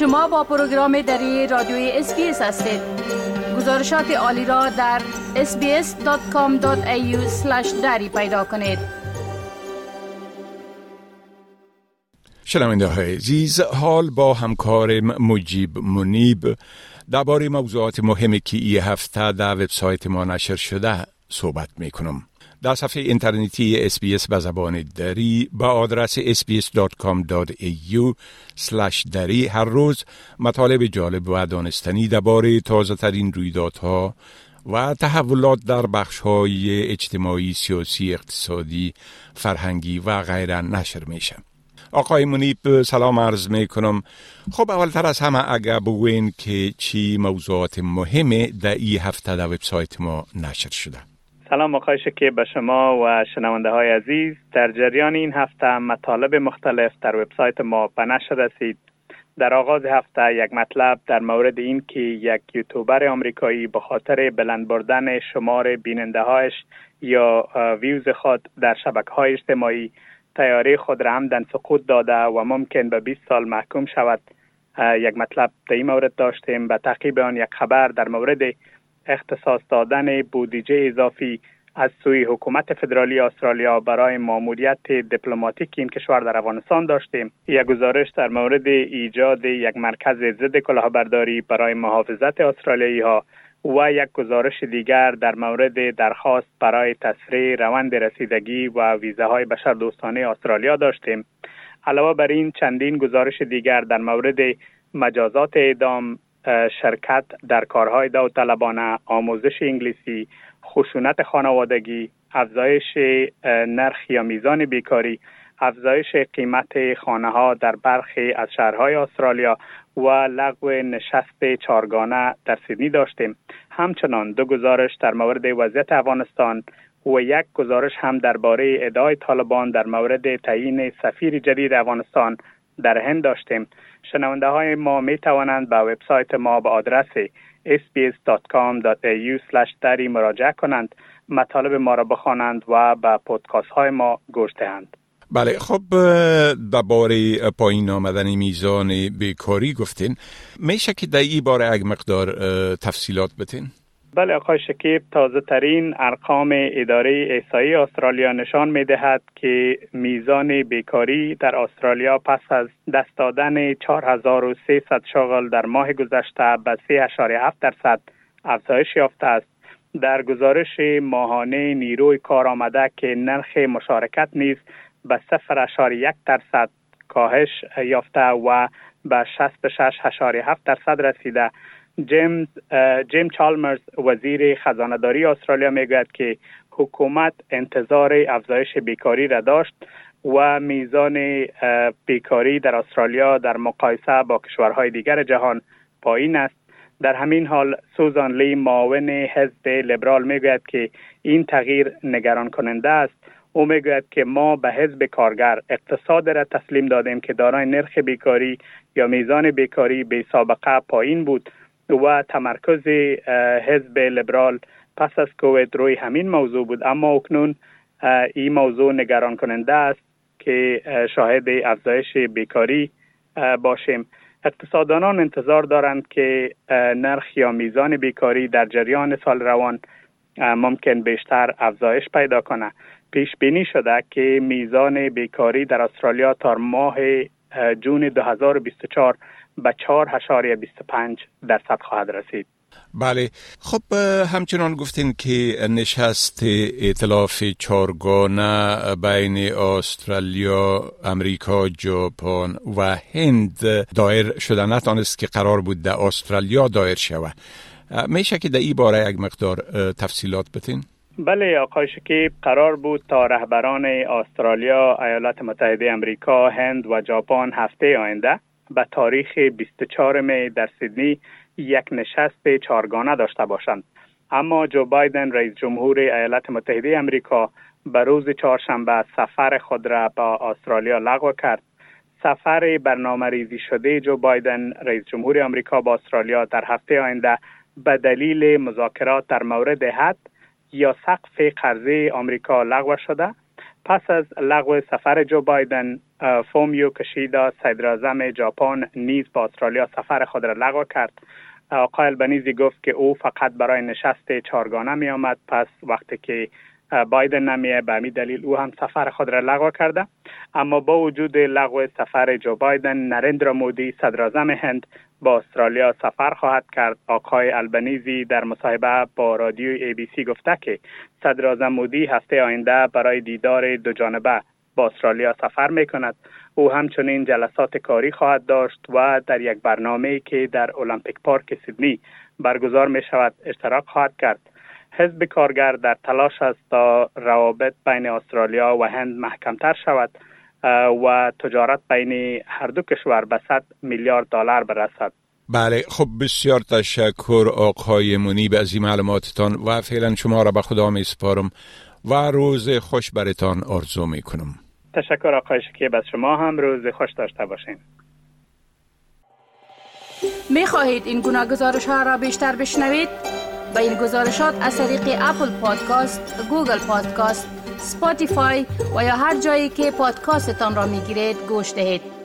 شما با پروگرام دری رادیوی SBS هستید. گزارشات عالی را در sbs.com.au دری پیدا کنید. شنونده های عزیز حال با همکار مجیب منیب. درباره موضوعات مهمی که ای هفته در وبسایت ما نشر شده صحبت می کنم. در صفحه اینترنتی SBS به زبان دری با آدرس sbs.com.au دری هر روز مطالب جالب و دانستنی درباره تازه ترین رویدادها و تحولات در بخش های اجتماعی، سیاسی، اقتصادی، فرهنگی و غیره نشر میشه. آقای منیب سلام عرض می کنم خب اولتر از همه اگر بگوین که چی موضوعات مهمه در این هفته در وبسایت ما نشر شده سلام آقای شکیب به شما و شنونده های عزیز. در جریان این هفته مطالب مختلف در وبسایت ما به نشر رسید. در آغاز هفته یک مطلب در مورد این که یک یوتیوبر آمریکایی به خاطر بلند بردن شمار بیننده هایش یا views خود در شبکه های اجتماعی تیاره خود را عمداً سقوط داده و ممکن به 20 سال محکوم شود. یک مطلب در این مورد داشتیم. به تعقیب آن یک خبر در مورد اختصاص دادن بودجه اضافی از سوی حکومت فدرالی استرالیا برای ماموریت دیپلماتیک این کشور در افغانستان داشتیم. یک گزارش در مورد ایجاد یک مرکز ضد کلاهبرداری برای محافظت استرالیایی ها و یک گزارش دیگر در مورد درخواست برای تسریع روند رسیدگی و ویزاهای بشر دوستانه استرالیا داشتیم. علاوه بر این چندین گزارش دیگر در مورد مجازات اعدام شرکت در کارهای داوطلبانه آموزش انگلیسی خشونت خانوادگی افزایش نرخ یا میزان بیکاری افزایش قیمت خانه ها در برخی از شهرهای استرالیا و لغو نشست چارگانه در سیدنی داشتیم. همچنان دو گزارش در مورد وضعیت افغانستان و یک گزارش هم درباره ادعای طالبان در مورد تعیین سفیر جدید افغانستان در هند داشتیم. شنونده های ما می توانند به وبسایت ما به آدرس sbs.com.au دری مراجعه کنند. مطالب ما را بخوانند و به پودکاست های ما گوش دهند. بله خب درباره پایین آمدن میزان بیکاری گفتین. میشه که در این باره یک مقدار تفصیلات بتین؟ بله آقای شکیب تازه ترین ارقام اداره احصایی استرالیا نشان می دهد که میزان بیکاری در استرالیا پس از دست دادن 4300 شغل در ماه گذشته به 3.7 درصد افزایش یافته است. در گزارش ماهانه نیروی کار آمده که نرخ مشارکت نیز به 0.1 درصد کاهش یافته و به 66.7 درصد رسیده. جیمز جیم چالمرز وزیر خزانهداری استرالیا می‌گوید که حکومت انتظار افزایش بیکاری را داشت و میزان بیکاری در استرالیا در مقایسه با کشورهای دیگر جهان پایین است. در همین حال سوزان لی معاون حزب لیبرال می‌گوید که این تغییر نگران کننده است. او می‌گوید که ما به حزب کارگر اقتصاد را تسلیم دادیم که دارای نرخ بیکاری یا میزان بیکاری به سابقه پایین بود. و تمرکز حزب لیبرال پس از کووید روی همین موضوع بود. اما اکنون این موضوع نگران کننده است که شاهد افزایش بیکاری باشیم. اقتصاددانان انتظار دارند که نرخ یا میزان بیکاری در جریان سال روان ممکن بیشتر افزایش پیدا کنه. پیش بینی شده که میزان بیکاری در استرالیا تا ماه جون 2024 به 4.25 درصد خواهد رسید. بله. خب همچنان گفتین که نشست اطلاف چارگانه بین استرالیا، امریکا، ژاپن و هند دایر شده. نتانست که قرار بود در استرالیا دایر شود. میشه که در این باره یک مقدار تفصیلات بتین؟ بله آقای شکیب قرار بود تا رهبران استرالیا، ایالات متحده امریکا، هند و ژاپن هفته آینده به تاریخ 24 می در سیدنی یک نشست چارگانه داشته باشند. اما جو بایدن رئیس جمهور ایالات متحده امریکا به روز چهارشنبه سفر خود را به استرالیا لغو کرد. سفر برنامه ریزی شده جو بایدن رئیس جمهور امریکا با استرالیا در هفته آینده به دلیل مذاکرات در مورد حد یا سقف قرضه آمریکا لغو شده. پس از لغو سفر جو بایدن فومیو کشیدا صدر ژاپن نیز با استرالیا سفر خود را لغو کرد. آقای البنیزی گفت که او فقط برای نشست چارگانه می آمد پس وقتی که بایدن نمیه به همین دلیل او هم سفر خود را لغو کرده. اما با وجود لغو سفر جو بایدن نریندرا مودی صدر هند با استرالیا سفر خواهد کرد. آقای البنیزی در مصاحبه با رادیو ای بی سی گفته که صدر مودی هفته آینده برای دیدار دو جانبه استرالیا سفر می کند او همچنین جلسات کاری خواهد داشت و در یک برنامه که در المپیک پارک سیدنی برگزار می شود اشتراک خواهد کرد. حزب کارگر در تلاش است تا روابط بین استرالیا و هند محکمتر شود و تجارت بین هر دو کشور به 100 میلیارد دلار برسد. بله خب بسیار تشکر آقای منیب از این معلوماتتان و فعلا شما را به خدا می سپارم و روز خوش برتان آرزو می کنم. تشکر آقای شکیب از شما هم روز خوش داشته باشین می خواهید این گناه گزارش ها را بیشتر بشنوید؟ با این گزارشات از طریق اپل پادکاست، گوگل پادکاست، سپاتیفای و یا هر جایی که پادکاستتان را می گیرید گوش دهید.